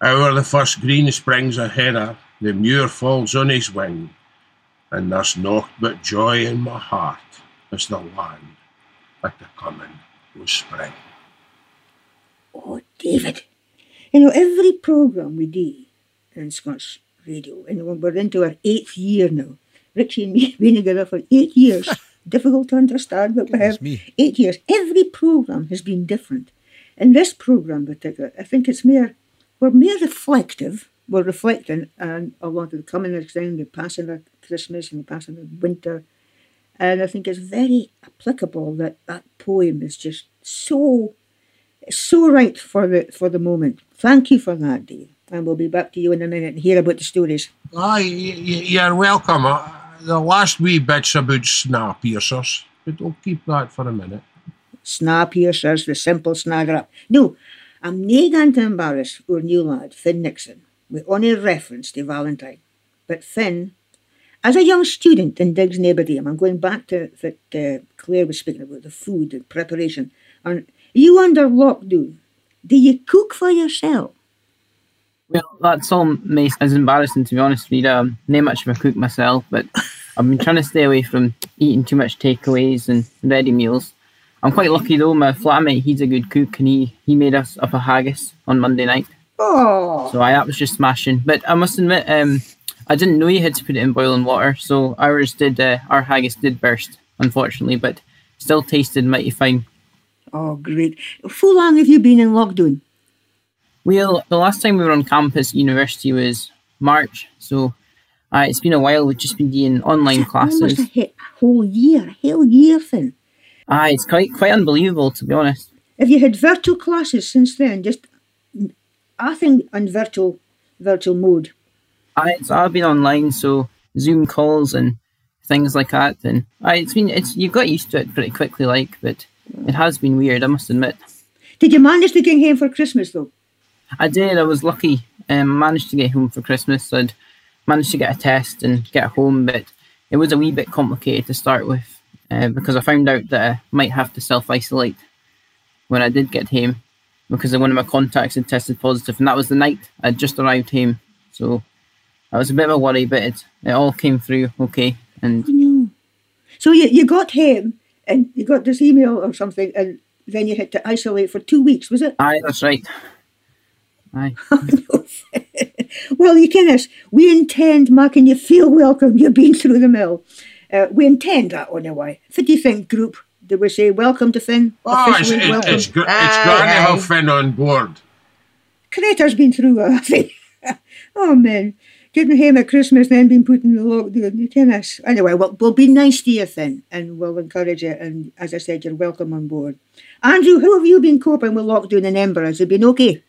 Ower the first green springs ahead her, the muir falls on his wing, and there's naught but joy in my heart as the land at the coming o' spring. Oh, David, you know, every programme we do in Scots radio. And we're into our eighth year now. Richie and me have been together for eight years. Difficult to understand, but we have me. eight years. Every programme has been different. In this programme particular, I think it's more, we're more reflective. We're reflecting on a lot of the coming of thing, the passing of Christmas and the passing of winter. And I think it's very applicable that that poem is just so, so right for the for the moment. Thank you for that, Dave and we'll be back to you in a minute and hear about the stories. Aye, you're welcome. Uh, the last wee bit's about snap piercers, but we'll keep that for a minute. Snap piercers, the simple snagger up. No, I'm nae going to embarrass our new lad, Finn Nixon, with only reference to Valentine. But Finn, as a young student in Diggs Neighbourdame, I'm going back to that uh, Claire was speaking about, the food and preparation. And you under lockdown, do you cook for yourself? Well, that's all may as embarrassing to be honest, Rita. I'm not much of a cook myself, but I've been trying to stay away from eating too much takeaways and ready meals. I'm quite lucky though, my flatmate, he's a good cook and he, he made us up a haggis on Monday night. Oh, So I that was just smashing. But I must admit, um, I didn't know you had to put it in boiling water, so ours did uh, our haggis did burst, unfortunately, but still tasted mighty fine. oh, great. How long have you been in lockdown? Well, the last time we were on campus at university was March. So uh, it's been a while. We've just been doing online Almost classes. a he- whole year, a whole year thing. Ah, it's quite quite unbelievable to be honest. Have you had virtual classes since then? Just, I think, on virtual virtual mode. I, it's all been online, so Zoom calls and things like that. And I, it's been it's you got used to it pretty quickly, like, but it has been weird. I must admit. Did you manage to get home for Christmas though? I did. I was lucky. Um, managed to get home for Christmas. I'd managed to get a test and get home, but it was a wee bit complicated to start with uh, because I found out that I might have to self isolate when I did get home because one of my contacts had tested positive, and that was the night I'd just arrived home. So I was a bit of a worry, but it it all came through okay. And No. So you, you got him, and you got this email or something, and then you had to isolate for two weeks, was it? aye, that's right. Aye. well, you can us. We intend making you feel welcome. You've been through the mill. Uh, we intend that anyway. What do you think, group? Did we say welcome to Finn? Oh, it's, Officially it, welcome. it's, go- it's Aye, grand to have Finn on board. Crater's been through it, I think. oh man, getting him at Christmas, then being put in the lockdown. You can us. Anyway, we'll, we'll be nice to you, Finn, and we'll encourage you. And as I said, you're welcome on board. Andrew, how have you been coping with lockdown in Edinburgh? Has it been okay?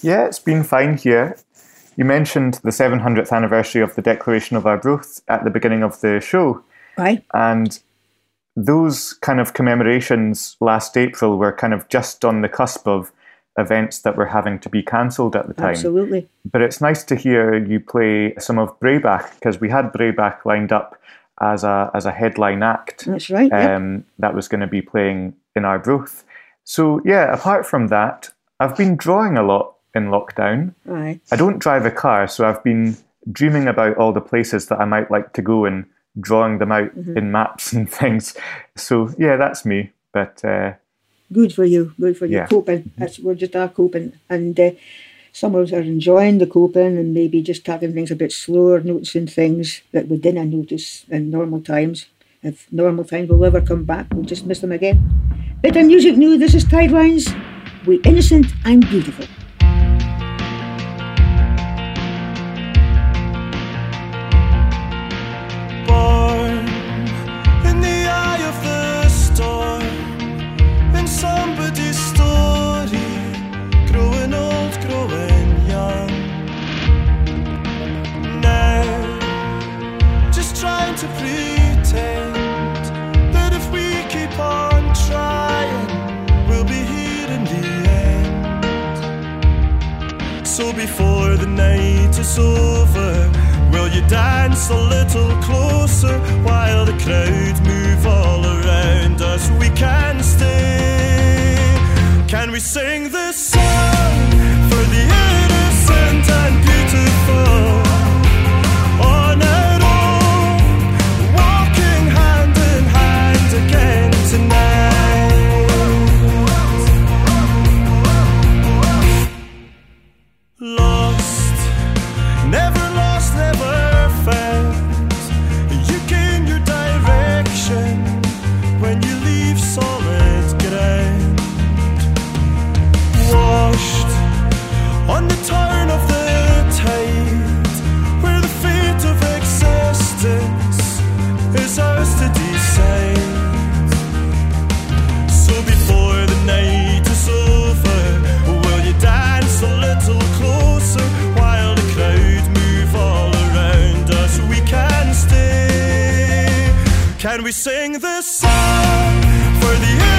Yeah, it's been fine here. You mentioned the 700th anniversary of the Declaration of Arbroath at the beginning of the show, Right. and those kind of commemorations last April were kind of just on the cusp of events that were having to be cancelled at the time. Absolutely. But it's nice to hear you play some of Breabach because we had Breabach lined up as a as a headline act That's right. yep. um, that was going to be playing in our booth. So yeah, apart from that, I've been drawing a lot in lockdown. Aye. I don't drive a car, so I've been dreaming about all the places that I might like to go and drawing them out in maps and things. So yeah, that's me. But uh, Good for you. Good for you. Yeah. Coping. That's we're just are coping, and uh, some of us are enjoying the coping, and maybe just taking things a bit slower, noticing things that we didn't notice in normal times. If normal times will ever come back, we'll just miss them again. Bit of music new. This is Tidelines. We innocent and beautiful. Over, will you dance a little closer while the crowd move all around us? We can stay. Can we sing this Can we sing this song for the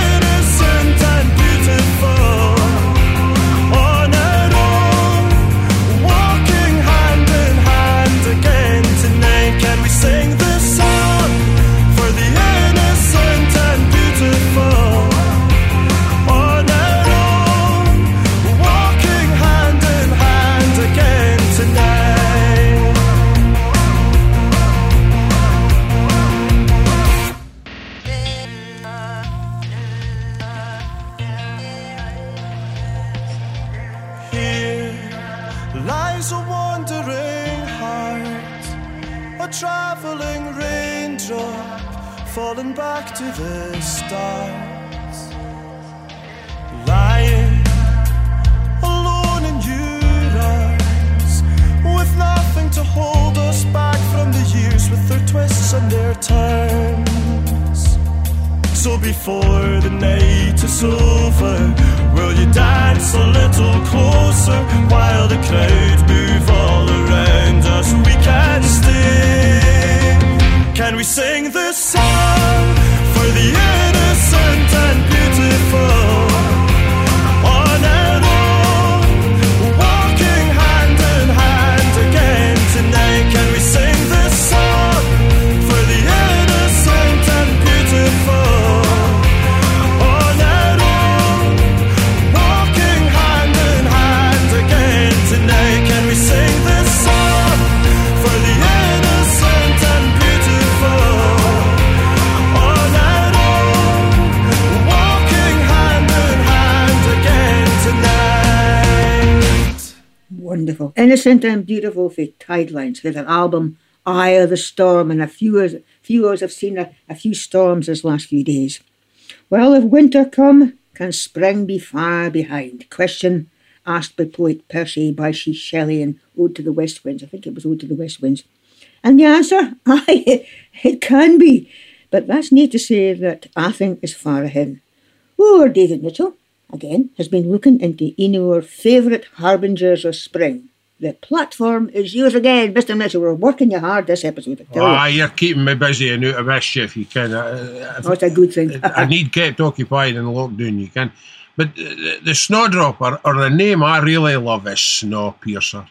the start. Lying alone in your arms, with nothing to hold us back from the years with their twists and their turns. So before the night is over, will you dance a little closer while the crowd move all around us? We can stay. Can we sing this song the innocent and beautiful? Wonderful. Innocent and Beautiful for Tidelines with an album Eye of the Storm and a few of, few of us have seen a, a few storms this last few days. Well, if winter come, can spring be far behind? Question asked by poet Percy Bysshe Shelley in Ode to the West Winds. I think it was Ode to the West Winds. And the answer, aye, it can be. But that's neat to say that I think is far ahead. Or David Mitchell, again, has been looking into our favourite harbingers of spring. The platform is yours again, Mr. Mitchell. We're working you hard this episode, Ah, you. you're keeping me busy and out of mischief. You can. Uh, Oh, a good thing. I need kept occupied in lockdown. You can. But the, the snowdrop, or, or the name I really love is snow Snowpiercer.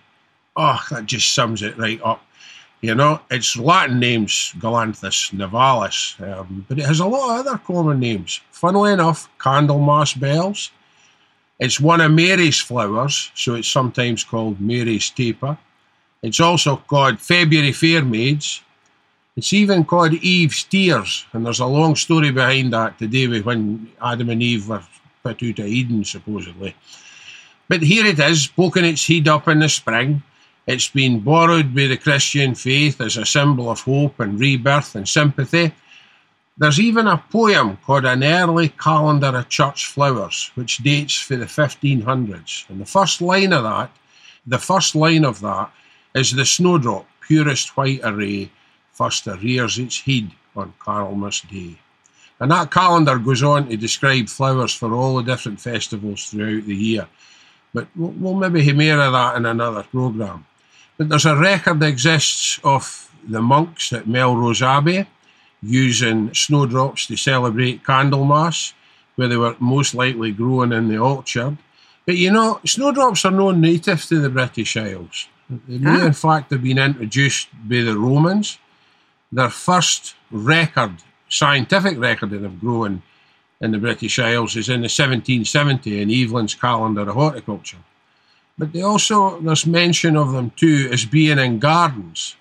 Oh, that just sums it right up. You know, its Latin name's Galanthus nivalis, um, but it has a lot of other common names. Funnily enough, Candlemas bells. It's one of Mary's flowers, so it's sometimes called Mary's taper. It's also called February fair maids. It's even called Eve's tears, and there's a long story behind that today with when Adam and Eve were put out of Eden, supposedly. But here it is, poking its head up in the spring. It's been borrowed by the Christian faith as a symbol of hope and rebirth and sympathy. There's even a poem called An Early Calendar of Church Flowers, which dates for the 1500s. And the first line of that, the first line of that, is the snowdrop, purest white array, first rears its head on Candlemas Day. And that calendar goes on to describe flowers for all the different festivals throughout the year. But we'll, we'll maybe hear more of that in another programme. But there's a record that exists of the monks at Melrose Abbey using snowdrops to celebrate Candlemas, where they were most likely grown in the orchard. But you know, snowdrops are not native to the British Isles. They may, Ah. in fact, have been introduced by the Romans. Their first record, scientific record of them growing in the British Isles is in the 1770 in Evelyn's Calendar of Horticulture. But they also, there's mention of them too as being in gardens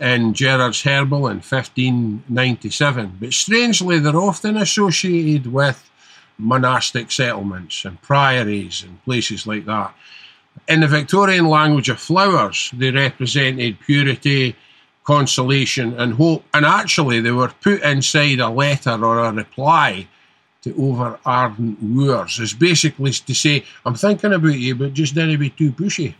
in Gerard's Herbal in 1597. But strangely, they're often associated with monastic settlements and priories and places like that. In the Victorian language of flowers, they represented purity, consolation, and hope. And actually, they were put inside a letter or a reply to over ardent wooers. It's basically to say, I'm thinking about you, but just didn't be too pushy.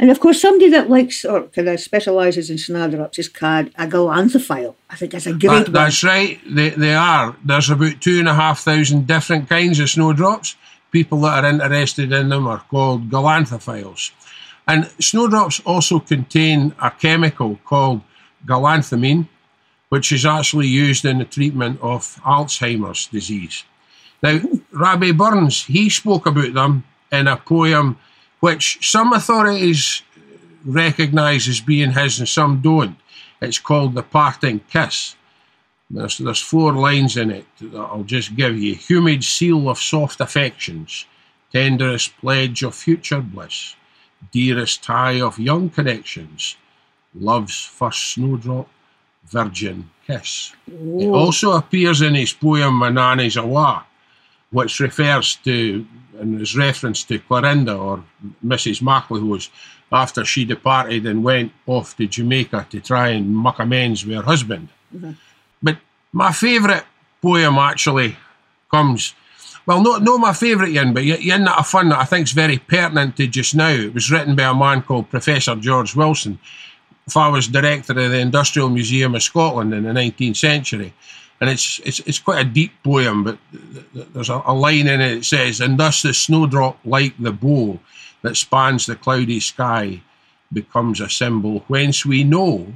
And of course, somebody that likes or kind of specialises in snowdrops is called a galanthophile. I think that's a great That- that's right. They, they are. There's about two and a half thousand different kinds of snowdrops. People that are interested in them are called galanthophiles. And snowdrops also contain a chemical called galanthamine, which is actually used in the treatment of Alzheimer's disease. Now, Rabbie Burns, he spoke about them in a poem which some authorities recognise as being his and some don't. It's called The Parting Kiss. There's, there's four lines in it that I'll just give you. Humid seal of soft affections, tenderest pledge of future bliss, dearest tie of young connections, love's first snowdrop, virgin kiss. It also appears in his poem Manani's Awa, which refers to and is reference to Clarinda or Mrs. MacLehose after she departed and went off to Jamaica to try and muck amends with her husband. Mm-hmm. But my favourite poem actually comes, well, not, not my favourite yin, but yin that I found that I think is very pertinent to just now. It was written by a man called Professor George Wilson. if I was director of the Industrial Museum of Scotland in the 19th century. And it's, it's, it's quite a deep poem, but th- th- there's a, a line in it that says, And thus the snowdrop, like the bow that spans the cloudy sky, becomes a symbol whence we know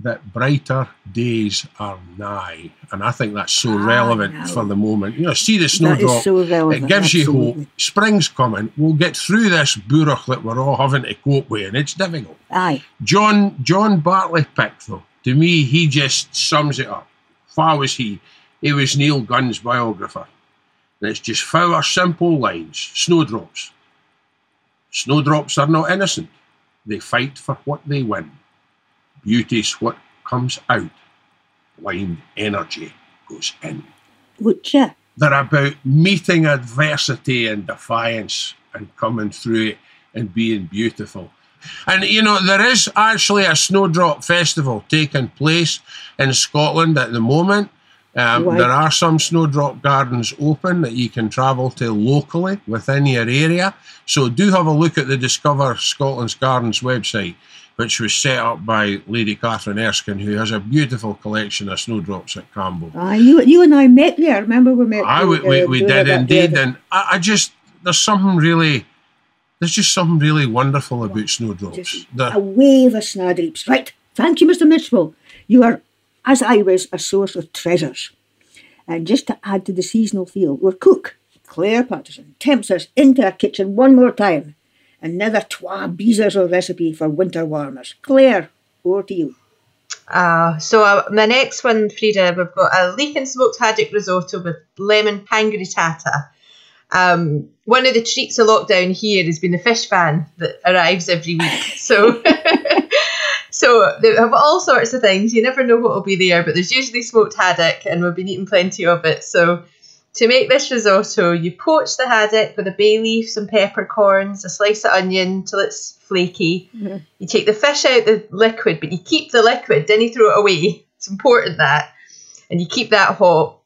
that brighter days are nigh. And I think that's so Ah, relevant for the moment. You know, see the snowdrop. so relevant. It gives you hope. Spring's coming. We'll get through this burach that we're all having to cope with, and it's difficult. Aye. John John Bartley Pick, though, to me, he just sums it up. Far was he? He was Neil Gunn's biographer. And it's just four simple lines. Snowdrops. Snowdrops are not innocent. They fight for what they win. Beauty's what comes out. Blind energy goes in. Ya? They're about meeting adversity and defiance and coming through it and being beautiful. And you know, there is actually a snowdrop festival taking place in Scotland at the moment. Um, Right. There are some snowdrop gardens open that you can travel to locally within your area. So do have a look at the Discover Scotland's Gardens website, which was set up by Lady Catherine Erskine, who has a beautiful collection of snowdrops at Cambo. Aye, you, you and I met there. Remember we met? I, we, we, we did indeed, and I, I just there's something really there's just something really wonderful about snowdrops. A wave of snowdrops. Right. Thank you, Mr. Mitchell. You are, as I was, a source of treasures. And just to add to the seasonal feel, our cook, Claire Patterson, tempts us into our kitchen one more time. Another twa beezers of recipe for winter warmers. Claire, over to you. Uh, so uh, my next one, Frieda, we've got a leek and smoked haddock risotto with lemon pangrattato. Um, one of the treats of lockdown here has been the fish van that arrives every week. So, so they have all sorts of things. You never know what will be there, but there's usually smoked haddock, and we've been eating plenty of it. So, to make this risotto, you poach the haddock with a bay leaf, some peppercorns, a slice of onion till it's flaky. You take the fish out the liquid, but you keep the liquid, then you throw it away. It's important that. And you keep that hot.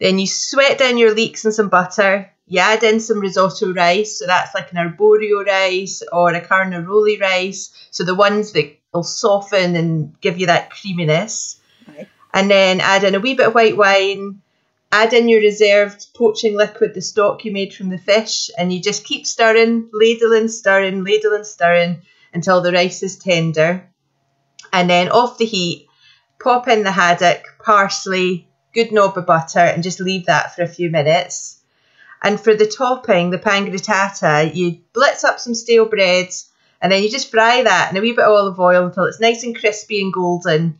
Then you sweat down your leeks in some butter. You add in some risotto rice, so that's like an arborio rice or a carnaroli rice. So the ones that will soften and give you that creaminess. Right. And then add in a wee bit of white wine, add in your reserved poaching liquid, the stock you made from the fish, and you just keep stirring, ladling, stirring, ladling, stirring until the rice is tender. And then off the heat, pop in the haddock, parsley, good knob of butter, and just leave that for a few minutes. And for the topping, the pangrattato, you blitz up some stale breads, and then you just fry that in a wee bit of olive oil until it's nice and crispy and golden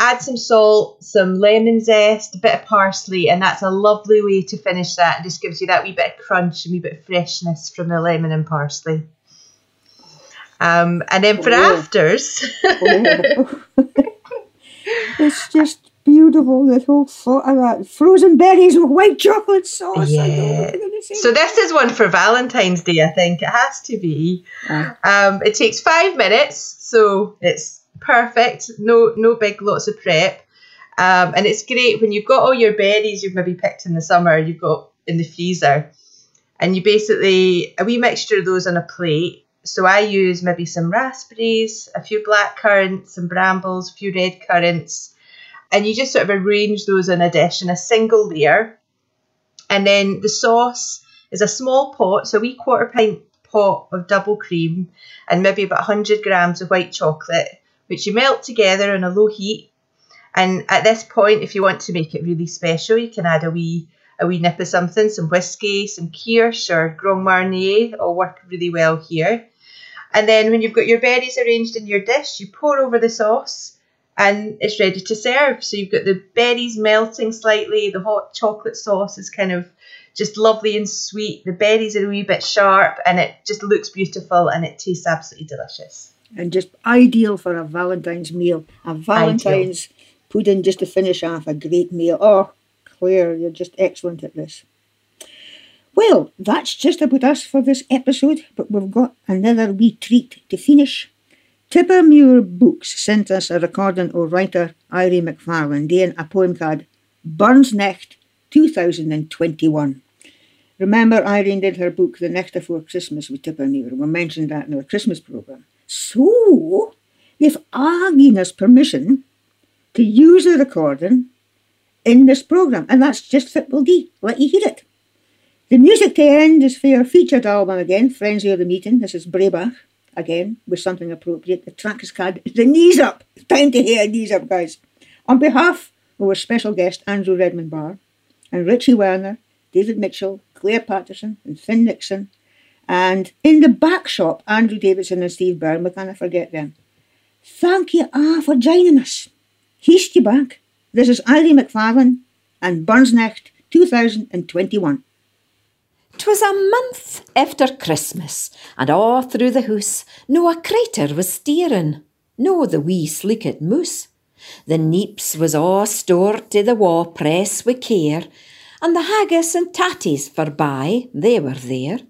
add some salt, some lemon zest, a bit of parsley, and that's a lovely way to finish that. It just gives you that wee bit of crunch and wee bit of freshness from the lemon and parsley. Um, and then for afters, it's just beautiful, little whole thought of. Frozen berries with white chocolate sauce. I know what you're gonna say. so this is one for Valentine's Day, I think. It has to be. Aye. Um, it takes five minutes, so it's perfect. No, no big lots of prep. Um, and it's great when you've got all your berries you've maybe picked in the summer, you've got in the freezer, and you basically a wee mixture of those on a plate. So I use maybe some raspberries, a few black currants, some brambles, a few red currants, and you just sort of arrange those in a dish in a single layer. And then the sauce is a small pot, so a wee quarter pint pot of double cream, and maybe about 100 grams of white chocolate, which you melt together on a low heat. And at this point, if you want to make it really special, you can add a wee a wee nip of something, some whiskey, some kirsch or Grand Marnier, all work really well here. And then when you've got your berries arranged in your dish, you pour over the sauce and it's ready to serve. So you've got the berries melting slightly, the hot chocolate sauce is kind of just lovely and sweet. The berries are a wee bit sharp and it just looks beautiful and it tastes absolutely delicious. and just ideal for a Valentine's meal. A Valentine's pudding just to finish off a great meal. Oh, Claire, you're just excellent at this. Well, that's just about us for this episode, but we've got another wee treat to finish. Tippermuir Books sent us a recording of writer Irene McFarlane doing a poem called Burns Necht 2021. Remember, Irene did her book The Next Before Christmas with Tippermuir. We mentioned that in our Christmas programme. So, You've us permission to use the recording in this programme, and that's just we'll do. Let you hear it. The music to end is for your featured album again, Frenzy of the Meeting. This is Breabach again with something appropriate. The track is called The Knees Up. Time to hear Knees Up, guys. On behalf of our special guest, Andrew Redmond Barr, and Richie Werner, David Mitchell, Claire Patterson, and Finn Nixon, and in the back shop, Andrew Davidson and Steve Byrne, we can't forget them. Thank you all for joining us. Heast you back. This is Ivy McFarlane and Burnsnecht 2021. 'Twas a month after Christmas, and all through the hoose no a crater was steerin', no the wee sleekit moose. The neeps was all stored to the wa press wi' care, and the haggis and tatties forby, they were there.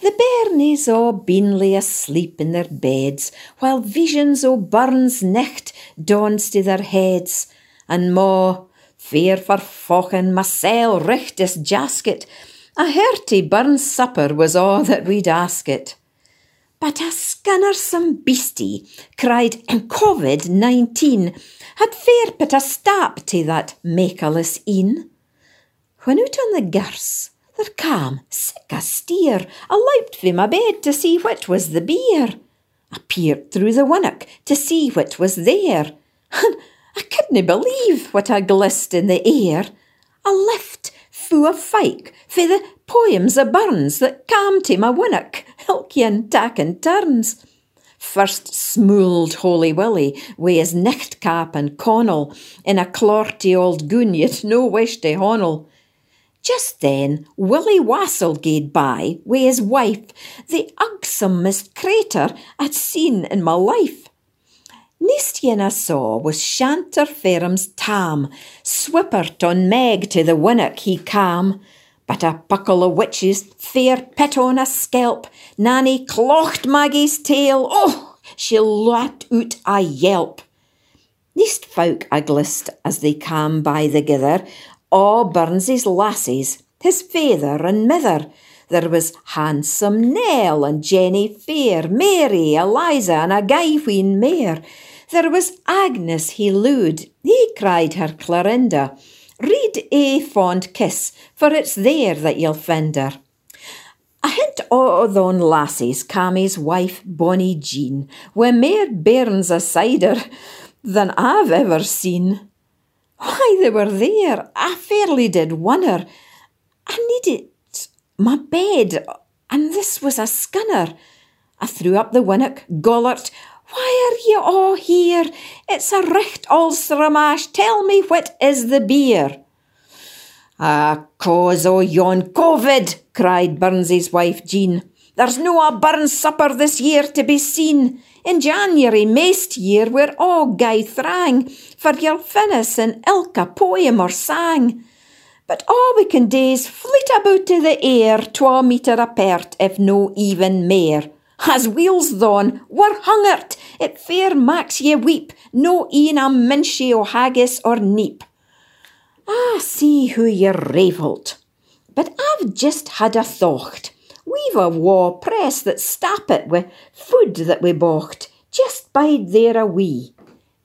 The bairnies all beenly asleep in their beds, while visions o' Burns nicht dawns to their heads, and ma, fear for fochin mysel richt his jasket, a hearty burn supper was all that we'd ask it. But a scunnersome beastie, cried COVID 19, had fair put a stop to that makeless een. When out on the girse, there cam sick a steer, a leapt from my bed to see what was the beer. I peered through the winnock to see what was there, and I couldn't believe what I glist in the air. A lift fu a fike for the poems o' Burns that cam to my winnock, ilkien takin turns. First smooled Holy Willie wi' his nicht cap and connel in a clorty old goon you'd no wish to honnel. Just then Willie Wassel gaed by wi' his wife, the ugsomest crater I'd seen in my life. Neist yen I saw was Shanter Ferrum's Tam, swippert on Meg to the winnock he cam. But a buckle o' witches fair pit on a skelp, Nanny clocht Maggie's tail, oh, she let out a yelp. Neist folk I glist as they cam by the gither, a' Burns's lassies, his feyther and mither. There was handsome Nell and Jenny Fair, Mary, Eliza, and a gay wheen mare. There was Agnes he lewd, he cried her Clarinda. Read a fond kiss, for it's there that you'll find her. A hint o' thon lassies cam his wife Bonnie Jean, wi' mair bairns aside her than I've ever seen. Why they were there, I fairly did wonder. I needed my bed, and this was a scunner. I threw up the winnock, gollert. Why are ye all here? It's a richt Ulsteramash. Tell me what is the beer? Ah, cause o' yon COVID, cried Burns's wife Jean. There's no a Burns supper this year to be seen. In January maist year we're all gay thrang, for ye'll finish in ilka poem or sang. But all we can do is flit about to the air twa metre apart, if no even mair. As wheels thon, we're hungert, it fair maks ye weep, no een a minchie o haggis or neep. Ah, see who ye revelled. But I've just had a thocht. We've a wa press that stap it wi' food that we bocht. Just bide there a wee.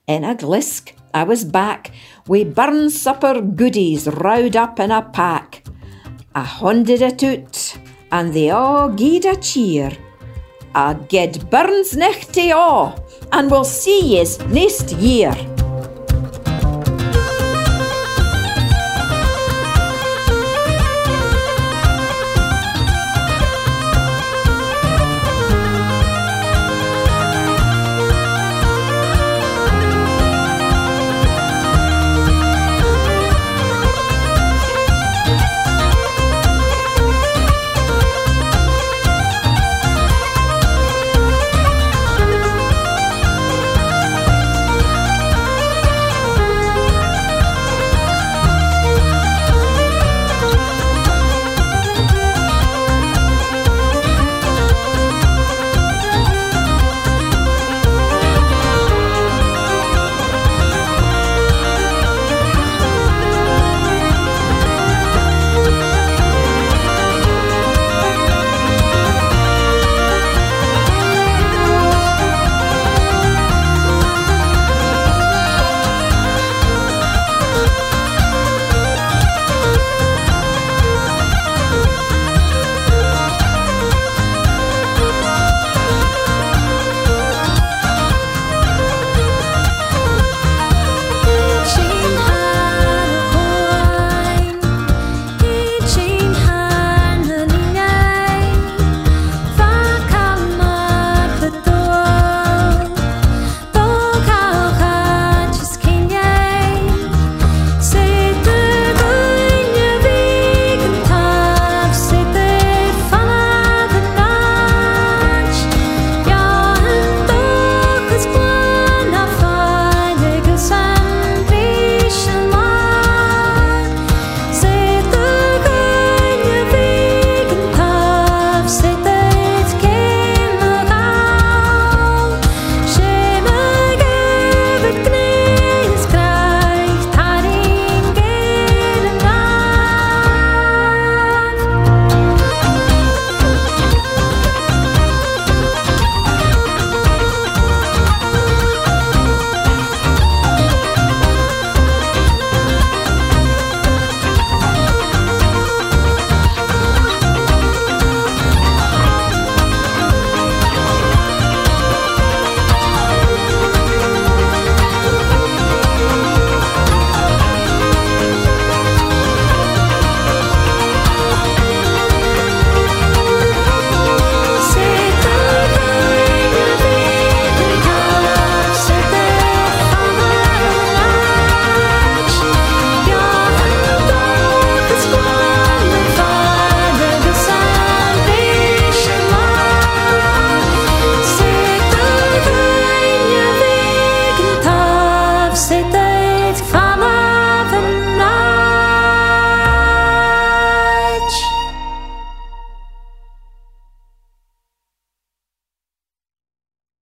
In a glisk, I was back, wi' burn supper goodies rowed up in a pack. I hunded it out, and they all gied a cheer. I ged Burns nicht to all, and we'll see yez next year.